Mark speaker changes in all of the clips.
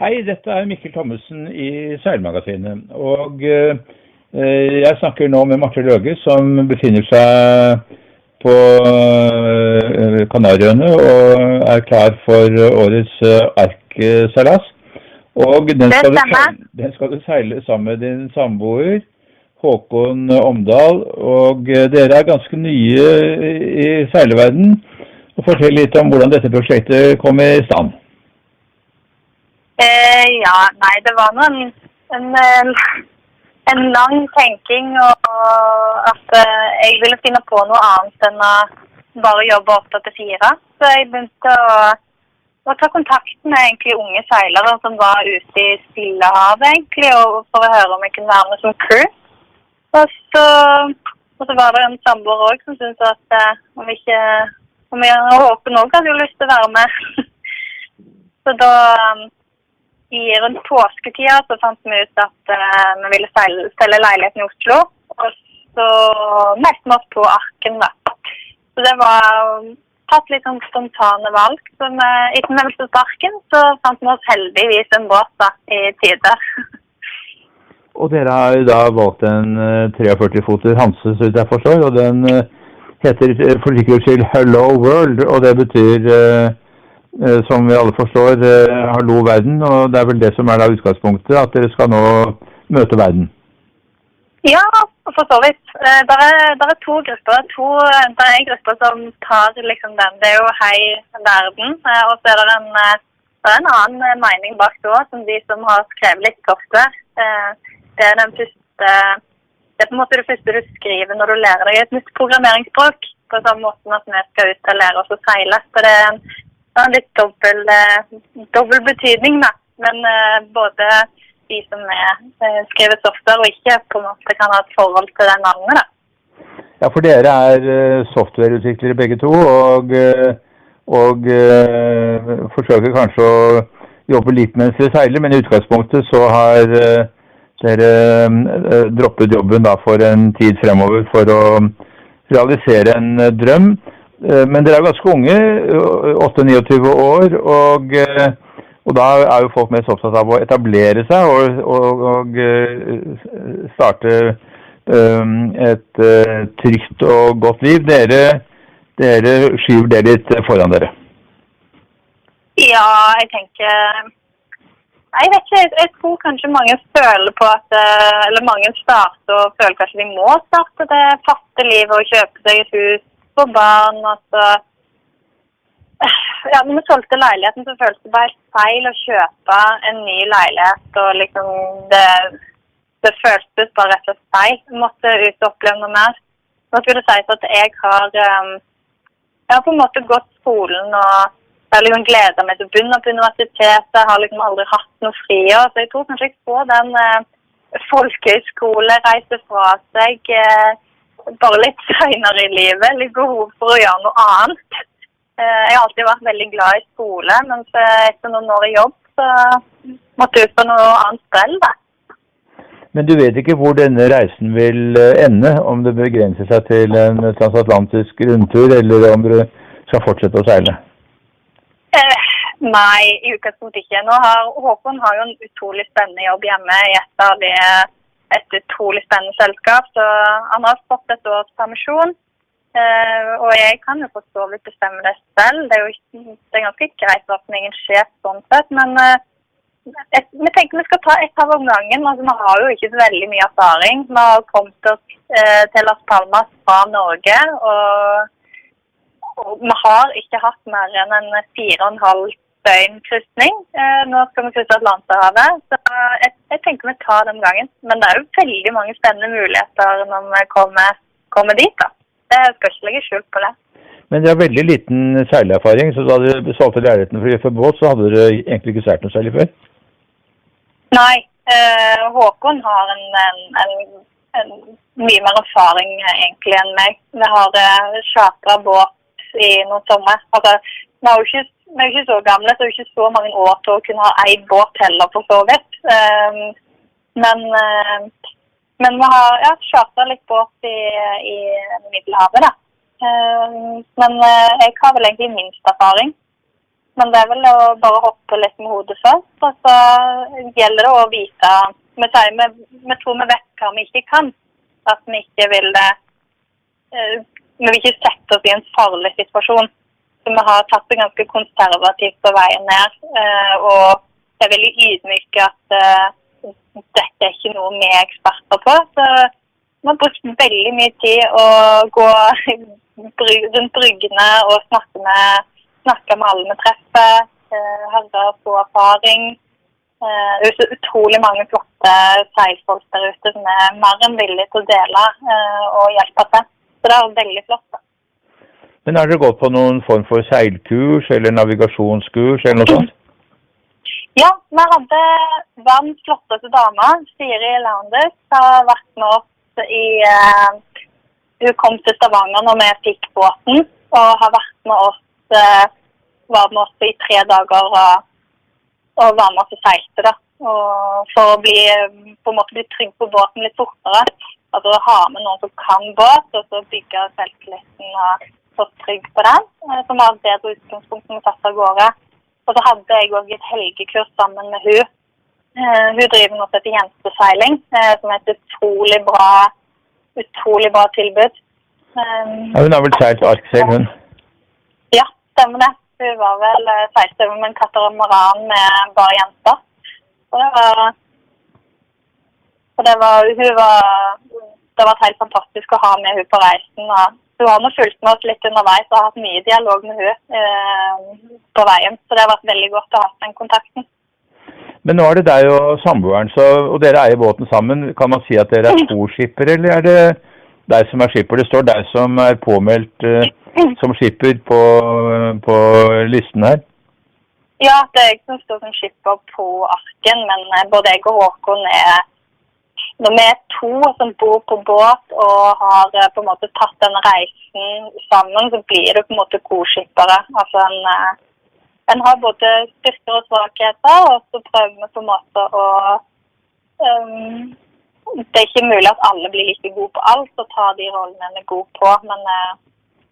Speaker 1: Hei, dette er Mikkel Thommessen i Seilmagasinet. Og eh, jeg snakker nå med Marte Løge, som befinner seg på eh, Kanariøyene og er klar for årets eh, Ark-seilas. Og den skal, du, den skal, du, seile sammen med din samboer Håkon Omdal. Og eh, dere er ganske nye i seileverden. Og Fortell litt om hvordan dette prosjektet kom i stand.
Speaker 2: Eh, ja, nei, det var nå en, en, en, lang tenking og, at eh, jeg ville finne på noe annet enn å bare jobbe åtte til fire. Så jeg begynte å, å, ta kontakt med egentlig unge seilere som var ute i Stillehavet, egentlig, og for å høre om jeg kunne være med som crew. Og så, og så var det en samboer òg som syntes at eh, om ikke om jeg håper noen hadde jo lyst til å være med. så da i rundt påsketida så fant vi ut at uh, vi ville selge, selge leiligheten i Oslo. Og så meldte vi oss på Arken, da. Så det var tatt litt sånn spontane valg. Så vi, etter meldte oss Arken, så fant vi oss heldigvis en båt da, i tide.
Speaker 1: og dere har da valgt en 43-foter Hanse, så vidt jeg forstår. Og den uh, heter for sikkerhets skyld Hello World, og det betyr uh, Eh, som vi alle forstår, eh, hallo verden. Og det er vel det som er da utgangspunktet, at dere skal nå møte verden?
Speaker 2: Ja, for så vidt. Eh, det er, er, to grupper. To, det er en gruppe som tar liksom den. Det er jo Hei verden. Og så er det en, det er en annen mening bak det òg, som de som har skrevet litt software. Det er den første det er på en måte det første du skriver når du lærer deg et nytt programmeringsspråk. På samme måte at vi skal ut og lære oss å seile. Så det er en det har litt dobbel, eh, dobbel betydning, da. Men uh, både de som er, uh, skriver software og ikke, på en måte kan ha et forhold til det navnet. da.
Speaker 1: Ja, for dere er softwareutviklere begge to, og, og forsøker kanskje å jobbe litt mens dere seiler, men i utgangspunktet så har dere droppet jobben da for en tid fremover for å realisere en drøm. Eh, men dere er ganske unge, 8-29 år, og, eh, og, da er jo folk mest opptatt av å etablere seg og, og, og eh, starte et trygt og godt liv. Dere, dere skyver det litt foran dere.
Speaker 2: Ja, jeg tenker Jeg vet ikke. Jeg tror kanskje mange føler på at Eller mange starter og føler kanskje de må starte det faste livet og kjøpe seg et hus for barn. Altså. Ja, når vi solgte leiligheten, så føltes det bare feil å kjøpe en ny leilighet. og liksom Det, det føltes bare rett og slett feil. Jeg måtte ut og oppleve noe mer. Nå skulle det sies at jeg har, um, jeg har på en måte gått skolen og jeg har liksom gleda meg til å begynne på universitetet. Jeg har liksom aldri hatt noe friår. Så jeg tror kanskje jeg får den uh, folkehøyskolereise fra seg. Uh, bare litt seinere i livet. Litt behov for å gjøre noe annet. Eh, jeg har alltid vært veldig glad i skole, men etter noen år i jobb så måtte jeg ut på noe annet sprell.
Speaker 1: Men du vet ikke hvor denne reisen vil eh, ende? Om det begrenser seg til en transatlantisk rundtur, eller om du skal fortsette å seile?
Speaker 2: Eh, nei, i utgangspunktet ikke. Nå har, Håkon har jo en utrolig spennende jobb hjemme i et av de et utrolig spennende selskap. Så han har fått et års permisjon. Uh, og jeg kan jo for så vidt bestemme det selv. Det er jo det er ganske greit at sin egen sjef sånn sett. Men uh, et, vi tenker vi skal ta ett av om gangen. Altså, vi har jo ikke så veldig mye erfaring. Vi har kommet oss uh, til Las Palmas fra Norge. Og, og, vi har ikke hatt mer enn en fire og en halv døgnkrysning. Eh, nå skal vi krysse Atlanterhavet. Så jeg, jeg, tenker vi tar den gangen. Men det er jo veldig mange spennende muligheter når vi kommer, kommer dit. da. Det skal ikke legge skjul på det.
Speaker 1: Men dere har veldig liten seilerfaring, så da dere solgte leiligheten for å gjøre båt, så hadde dere egentlig ikke seilt noe særlig før?
Speaker 2: Nei. Eh, Håkon har en, en, en, en, mye mer erfaring egentlig enn meg. Vi har eh, chartra båt i noen sommer. Altså, vi har jo ikke vi er jo ikke så gamle, så det er ikke så mange år til å kunne ha eid båt heller, for så vidt. Um, men, uh, men vi har ja, charta litt båt i, i Middelhavet, da. Um, men uh, jeg har vel egentlig minst erfaring. Men det er vel å bare hoppe litt med hodet først. Og så gjelder det å vite Vi, sier, vi, vi tror vi vet hva vi ikke kan. At vi ikke vil det eh, Vi vil ikke sette oss i en farlig situasjon. Så vi har tatt det ganske konservativt på veien ned. eh, Og er veldig ydmyke at eh, dette er ikke noe vi er eksperter på. Så vi har brukt veldig mye tid å gå rundt bryggene og snakke med, snakke med alle vi treffer. eh, Høre på erfaring. Eh, Det er så utrolig mange flotte seilfolk der ute som er mer enn villige til å dele eh, og hjelpe til. Så det er veldig flott. da.
Speaker 1: Men har dere gått på noen form for seilkurs eller navigasjonskurs eller noe sånt?
Speaker 2: Ja, vi hadde verdens flotteste dame, Siri Landis, har vært med oss i uh, Hun kom til Stavanger når vi fikk båten, og har vært med oss uh, var med oss i tre dager og, og var med oss og seilte. da. Og for å bli, på en måte bli trygg på båten litt fortere. Altså ha med noen som kan båt, og så bygge selvtilliten få trygg på den. eh, Som var et bedre utgangspunkt når vi satt av gårde. Og så hadde jeg òg et helgekurs sammen med hun. Eh, hun driver nå med Jenteseiling, eh, som er et utrolig bra, utrolig bra tilbud.
Speaker 1: Ja, hun har vel seilt arkseil, hun?
Speaker 2: ja, stemmer det. Hun var vel seilte over med en katamaran med bare jenter. Og det var og det var, var, det var helt fantastisk å ha med hun på reisen. Og hun har nå med oss litt underveis og har hatt mye dialog med hun eh, på veien. Så det har vært veldig godt å ha den kontakten.
Speaker 1: Men nå er det deg og samboeren, så, og dere eier båten sammen. Kan man si at dere er to skippere, eller er det deg som er skipper? Det står deg som er påmeldt eh, som skipper på, på listen her.
Speaker 2: Ja, det er jeg som står som skipper på arken, men eh, både jeg og Håkon er Når vi er to som bor på båt og har eh, på en måte tatt den reisen sammen, så blir det på en måte co-skippere. Altså en, eh, en har både styrker og svakheter, og så prøver vi på en måte å um, Det er ikke mulig at alle blir like gode på alt og tar de rollene en er god på, men eh,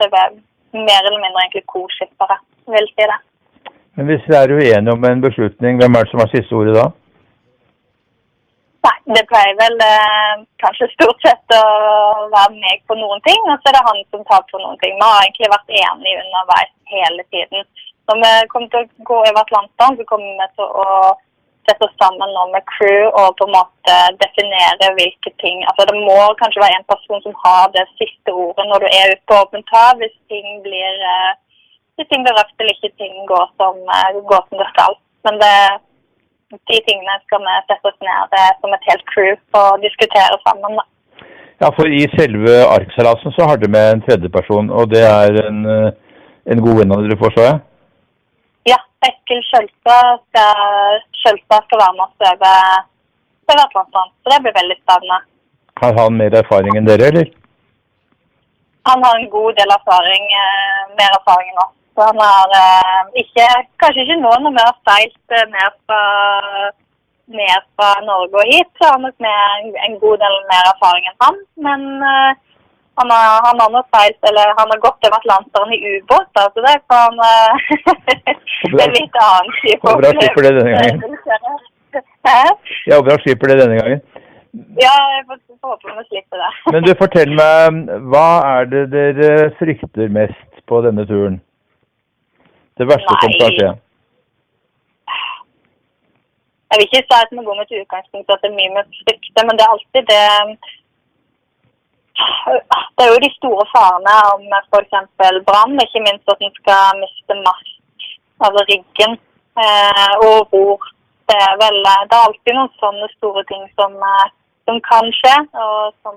Speaker 2: det er mer eller mindre egentlig co-skippere, vil si det.
Speaker 1: Men hvis dere er uenige om en beslutning, hvem er det som har siste ordet da?
Speaker 2: Nei, det pleier vel eh, kanskje stort sett å være meg på noen ting, og så er det han som tar på noen ting. Vi har egentlig vært enige underveis hele tiden. Når vi kommer til å gå over Atlanteren, så kommer vi til å sette oss sammen nå med crew og på en måte definere hvilke ting Altså det må kanskje være en person som har det siste ordet når du er ute på åpent hav, hvis ting blir eh, hvis ting blir røft eller ikke ting går som, eh, går som det skal. Men det de tingene skal vi sette oss ned som et helt crew og diskutere sammen. da.
Speaker 1: Ja, for i selve arkseilasen så har dere med en tredjeperson, og det er en, eh, en god venn av dere, forstår jeg?
Speaker 2: Ja, Eskil Skjølstad skal, skal være med oss over, Atlanteren, så det blir veldig spennende.
Speaker 1: Har han mer erfaring enn dere, eller?
Speaker 2: Han har en god del erfaring, eh, mer erfaring enn oss. Så han har eh, ikke, kanskje ikke nå når vi har seilt eh, ned fra, ned fra Norge og hit, så har han nok med en, god del mer erfaring enn han. Men eh, han har, han har nok seilt, eller han har gått over Atlanteren i ubåt, da, så det kan eh, Det er litt annen type
Speaker 1: Håper han slipper det denne gangen.
Speaker 2: Hæ?
Speaker 1: Jeg håper han slipper det denne gangen.
Speaker 2: Ja, jeg får får håpe vi slipper det.
Speaker 1: Men du, fortell meg, hva er det dere frykter mest på denne turen? Det verste som kan skje?
Speaker 2: Jeg vil ikke si at vi går med et utgangspunkt at det er mye vi frykter, men det er alltid det Det er jo de store farene om f.eks. brann, ikke minst at en skal miste mast, altså ryggen, eh, og ror. Det er vel Det er alltid noen sånne store ting som, eh, som kan skje, og som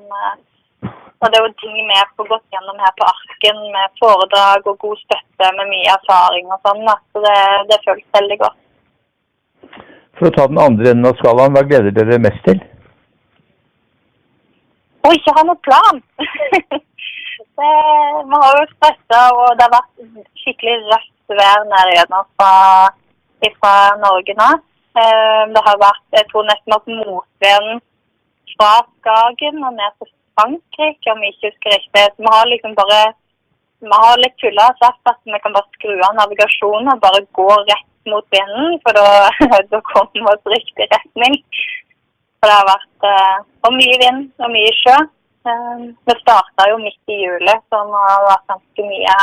Speaker 2: og det er jo ting vi har gått gjennom her på Arken med foredrag og god støtte med mye erfaring og sånn. da. Så det, det føles veldig godt.
Speaker 1: For å ta den andre enden av skalaen, hva gleder dere mest til?
Speaker 2: Å ikke ha noen plan. det, vi har jo stressa, og det har vært skikkelig røft vær nede gjennom fra, fra Norge nå. Eh, Det har vært, jeg tror nesten at motvind fra Skagen og ned til Frankrike, om jeg ikke husker riktig. Så vi har liksom bare vi har litt tulla og sagt at vi kan bare skru av navigasjonen og bare gå rett mot vinden, for da, da kommer vi oss riktig retning. For det har vært eh, mye vind og mye sjø. Eh, vi starta jo midt i juli, så det har vært ganske mye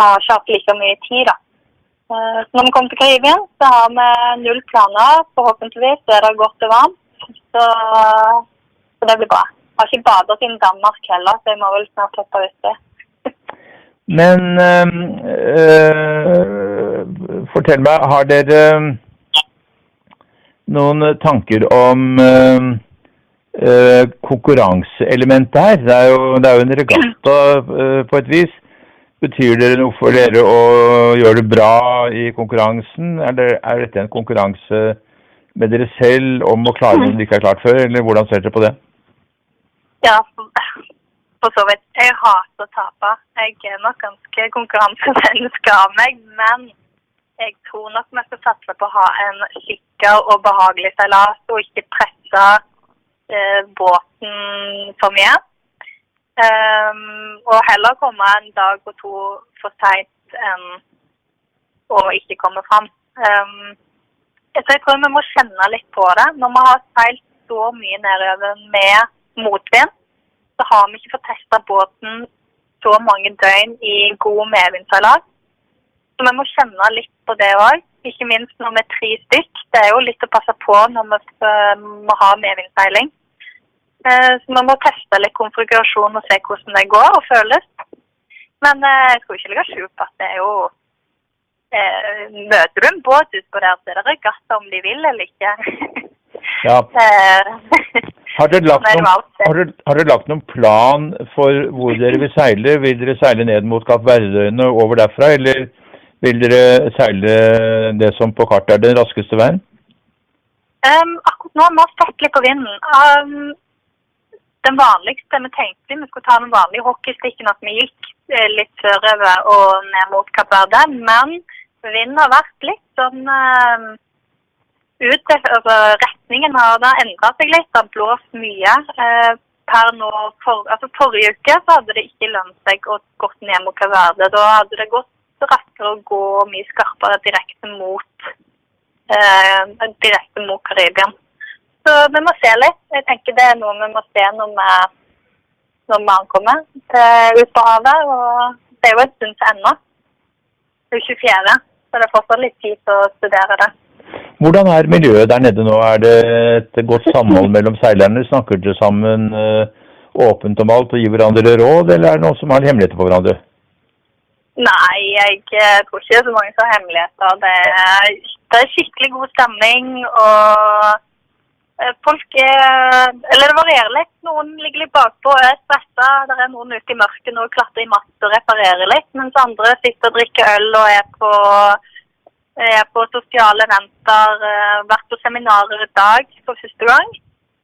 Speaker 2: Har ikke hatt like mye tid, da. Så når vi kommer til Karibia, så har vi null planer. Forhåpentligvis er det godt og varmt. Så, så det blir bra. Har ikke bada siden Danmark heller, så jeg må vel snart hoppe uti.
Speaker 1: Men øh, fortell meg, har dere noen tanker om øh, konkurranseelementet her? Det er, jo, det er jo en regatta øh, på et vis. Betyr det noe for dere å gjøre det bra i konkurransen? Er, er dette en konkurranse med dere selv om å klare noe dere ikke har klart før, eller hvordan ser dere på det?
Speaker 2: Ja, for så vidt. Jeg hater å tape. Jeg er nok ganske konkurransemenneske av meg, men jeg tror nok vi skal satse på å ha en sikker og behagelig seilas, og ikke presse eh, båten for mye. Um, og heller komme en dag og to for seint enn å ikke komme fram. Um, jeg tror vi må kjenne litt på det. Når vi har seilt så mye nedover med motvind, så har vi ikke fått testa båten så mange døgn i god medvindseilas. Så vi må kjenne litt på det òg. Ikke minst når vi er tre stykk. Det er jo litt å passe på når vi må ha medvindseiling. Så vi må teste litt konfigurasjon og se hvordan det går og føles. Men jeg skal ikke legge skjul på at det er jo eh, Møter du en båt utpå der, så er det regatta om de vil eller ikke.
Speaker 1: Ja. Har dere, lagt noen, har, dere, har dere lagt noen plan for hvor dere vil seile? Vil dere seile ned mot Kapp Verdøyene og over derfra, eller vil dere seile det som på kartet er den raskeste veien?
Speaker 2: Um, akkurat nå har vi sett litt på vinden. Um, den vanligste vi tenkte vi skulle ta den vanlige hockeystikken, at vi gikk litt sørover og ned mot Kapp Verde. Men vinden har vært litt sånn um, ut, altså Retningen har da endra seg litt. Det har blåst mye. Uh, per nå, for, altså Forrige uke så hadde det ikke lønt seg å gå ned mot Kaverde. Da hadde det gått raskere å gå mye skarpere direkte mot eh, direkte mot Karibia. Så vi må se litt. Jeg tenker det er noe vi må se når vi, når vi ankommer til ut på havet. Og det er jo en stund til ennå. Det er 24., så det er fortsatt litt tid til å studere det.
Speaker 1: Hvordan er miljøet der nede nå? Er det et godt samhold mellom seilerne? Snakker dere sammen uh, åpent om alt og gir hverandre råd, eller er det noen som har hemmeligheter på hverandre?
Speaker 2: Nei, jeg tror ikke det er så mange som har hemmeligheter. Det er, det er skikkelig god stemning. og Folk er Eller det varierer litt. Noen ligger litt bakpå og er stressa. Det er noen ute i mørket og klatrer i matt og reparerer litt. Mens andre sitter og drikker øl og er på, er på sosiale eventer. Vært på seminarer i dag for første gang.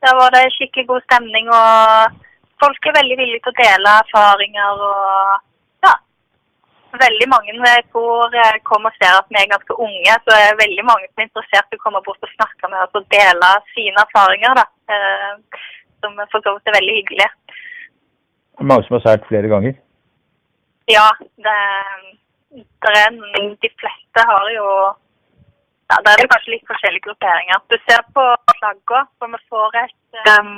Speaker 2: Der var det skikkelig god stemning. og Folk er veldig villige til å dele erfaringer. og ja. veldig mange jeg tror kommer og ser at vi er ganske unge, så er det veldig mange som er interessert i å komme bort og snakke med oss og dele sine erfaringer. da, eh, Som for så vidt er veldig hyggelig.
Speaker 1: Mange som har seilt flere ganger?
Speaker 2: Ja, det, det er, de fleste har jo ja, Det er kanskje litt forskjellige grupperinger. Du ser på flagga, for vi får et um,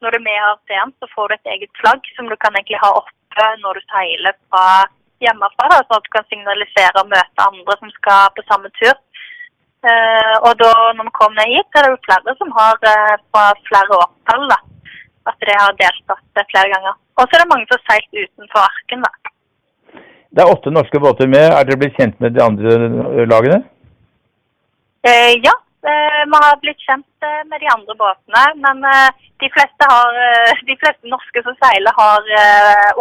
Speaker 2: Når du er med i ASEAN, så får du et eget flagg som du kan egentlig ha oppe når du seiler fra hjemmefra, da, sånn at du kan signalisere og møte andre som skal på samme tur. Uh, og da når vi kom ned hit, er det jo flere som har uh, fra flere årstall da, at de har deltatt flere ganger. Og så er det mange som har seilt utenfor arken. da.
Speaker 1: Det er åtte norske båter med. Er dere blitt kjent med de andre lagene?
Speaker 2: Eh, ja, vi har blitt kjent med de andre båtene. Men de fleste, har, de fleste norske som seiler, har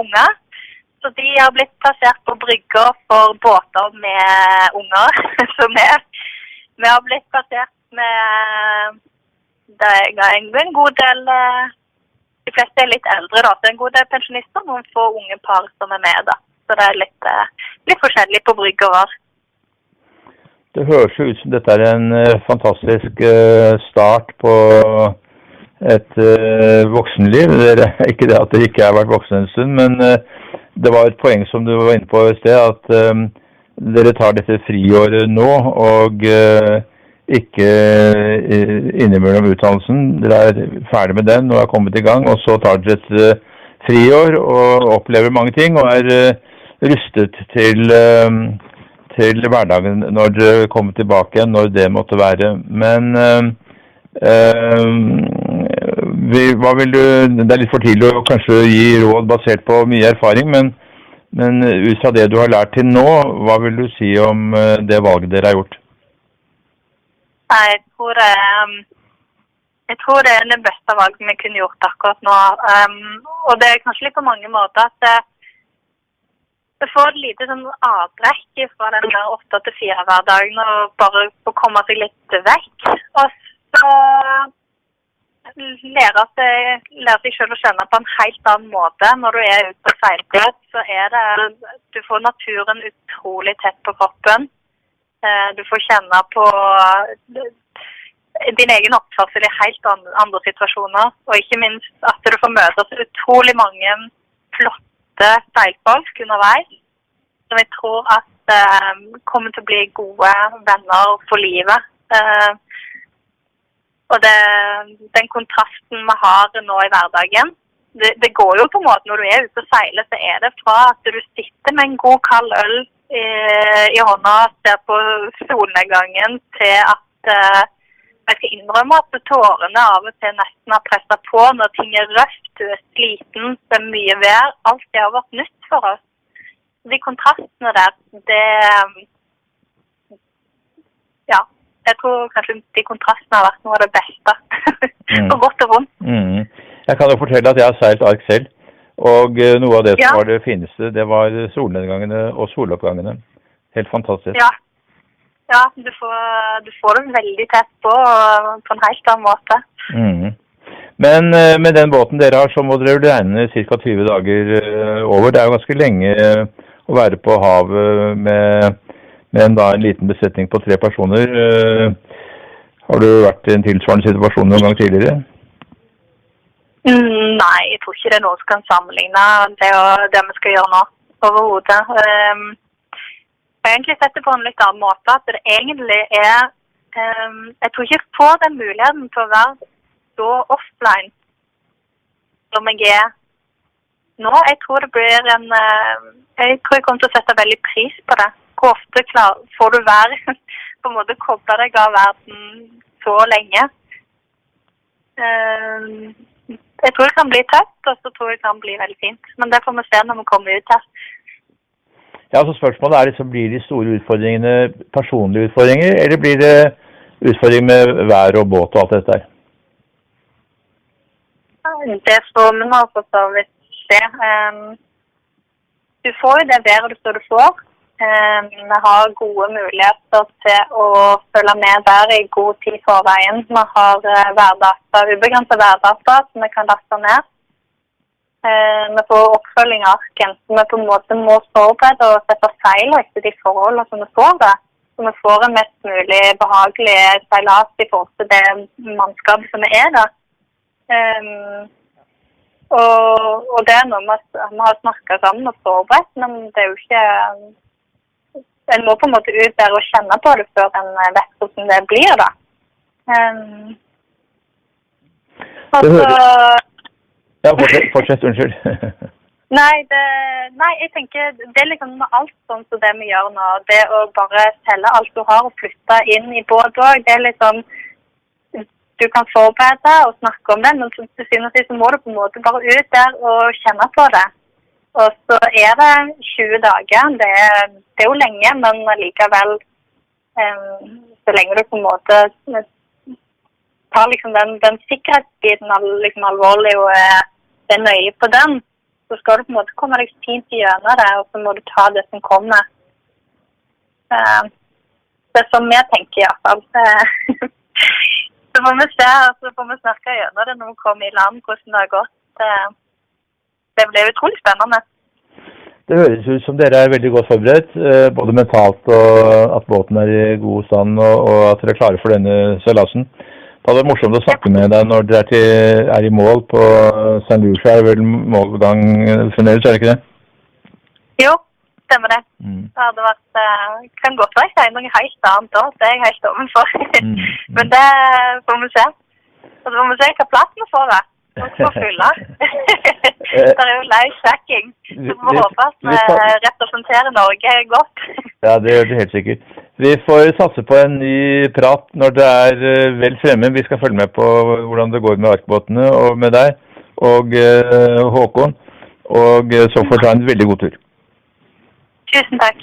Speaker 2: unger. Så de har blitt plassert på brygger for båter med unger. Så vi, vi har blitt plassert med det er en god del De fleste er litt eldre, da. Så en god del pensjonister, noen få unge par som er med. da. Så det er litt, litt forskjellig på brygg og var.
Speaker 1: Det høres jo ut som dette er en fantastisk start på et voksenliv. Det ikke det at dere ikke har vært voksne en stund, men det var et poeng som du var inne på i sted, at dere tar dette friåret nå, og ikke innimellom utdannelsen. Dere er ferdig med den og er kommet i gang, og så tar dere et friår og opplever mange ting og er rustet til, til hverdagen når dere kommer tilbake igjen, når det måtte være. Men hva vil du, Det er litt for tidlig å kanskje gi råd basert på mye erfaring, men, men ut fra det du har lært til nå, hva vil du si om eh, det valget dere har gjort?
Speaker 2: Jeg tror, jeg tror det er det beste valget vi kunne gjort akkurat nå. Og det er kanskje litt på mange måter at det får et lite sånn avbrekk fra den åtte til fire-hverdagen og bare få komme seg litt vekk. Og så lære, seg, lære seg selv å kjenne på en helt annen måte. Når du er ute på seilbåt, så er det Du får naturen utrolig tett på kroppen. Eh, du får kjenne på din egen oppførsel i helt andre situasjoner. Og ikke minst at du får møte så utrolig mange flotte seilfolk underveis. Som jeg tror at eh, kommer til å bli gode venner for livet. Eh, og det, den kontrasten vi har nå i hverdagen det, det, går jo på en måte Når du er ute og seiler, så er det fra at du sitter med en god, kald øl i, i hånda, ser på solnedgangen, til at uh, jeg skal innrømme at tårene av og til nesten har pressa på når ting er røft, du er sliten, det er mye vær. Alt det har vært nytt for oss. De kontrastene der, det Ja, jeg tror kanskje de kontrastene har vært noe av det beste. Mm. På godt og vondt.
Speaker 1: Mm. Jeg kan jo fortelle at jeg har seilt ark selv. Og eh, noe av det som ja. var det fineste, det var solnedgangene og soloppgangene. Helt fantastisk.
Speaker 2: Ja, ja du, får, du får dem veldig tett på, på en helt annen måte.
Speaker 1: Mm. Men eh, med den båten dere har, så må dere regne ca. 20 dager eh, over. Det er jo ganske lenge å være på havet med med en, da, en liten besetning på tre personer. Har du vært i en tilsvarende situasjon noen gang tidligere?
Speaker 2: Mm, nei, jeg tror ikke det er noe som kan sammenligne det og det vi skal gjøre nå. Overhodet. Um, har egentlig sett det på en litt annen måte. At det egentlig er um, Jeg tror ikke jeg får den muligheten til å være så offline som jeg er nå. Jeg tror det blir en uh, Jeg tror jeg kommer til å sette veldig pris på det hvor ofte klar, får du være på en måte koble deg av verden så lenge. Uh, jeg tror det kan bli tøft, og så tror jeg det kan bli veldig fint. Men det får vi se når vi kommer ut her.
Speaker 1: Ja, så Spørsmålet er liksom, blir de store utfordringene personlige utfordringer, eller blir det utfordringer med vær og båt og alt dette der?
Speaker 2: Det får vi nå for så vidt se. Du får jo det været du står du får. Eh, vi har gode muligheter til å følge med der i god tid forveien. Vi har eh, værdata, ubegrenset værdata som vi kan laste ned. Eh, vi får oppfølging av arken. Så vi på en måte må forberede og sette seil etter de forholdene som vi får det. Så vi får en mest mulig behagelig seilas i forhold til det mannskapet som vi er da. Um, og, og, det er noe med at vi har snakka sammen og forberedt, men det er jo ikke en må på en måte ut der og kjenne på det før en vet hvordan det blir, da. Um,
Speaker 1: og så Ja, fortsett. fortsett unnskyld.
Speaker 2: nei, det, nei, jeg tenker det er liksom alt sånn som det vi gjør nå. Det å bare selge alt du har og flytte inn i båt òg, det er liksom du kan forberede og snakke om det, men til syvende og sist må du på en måte bare ut der og kjenne på det. Og så er det 20 dager. Det er, det er jo lenge, men likevel um, Så lenge du på en måte tar liksom den, den sikkerhetsbiten liksom alvorlig og er, er, nøye på den, så skal du på en måte komme deg fint gjennom det, og så må du ta det som kommer. Uh, det er sånn vi tenker iallfall. så får vi se, så får vi snakke gjennom det når vi kommer i land, hvordan det har gått. Det blir utrolig spennende.
Speaker 1: Det høres ut som dere er veldig godt forberedt, eh, både mentalt og at båten er i god stand og, at dere er klare for denne seilasen. Det hadde vært morsomt å snakke med deg når dere er, til, er i mål på St. Lucia. Er vel målgang fremdeles, er det ikke det?
Speaker 2: Jo, stemmer det.
Speaker 1: Mm.
Speaker 2: Det hadde vært eh, Kan godt være jeg noe helt annet da. Det er jeg helt ovenfor.
Speaker 1: Mm.
Speaker 2: Men det får vi se. Så får vi se hva plass vi får, da. Fylle. det er jo live tracking. Så vi
Speaker 1: må
Speaker 2: håpe at
Speaker 1: vi
Speaker 2: representerer Norge godt.
Speaker 1: Ja, det gjør du helt sikkert. Vi får satse på en ny prat når det er eh, vel fremme. Vi skal følge med på hvordan det går med arkbåtene og med deg og eh, Håkon. Og eh, så får du ta en veldig god tur.
Speaker 2: Tusen takk.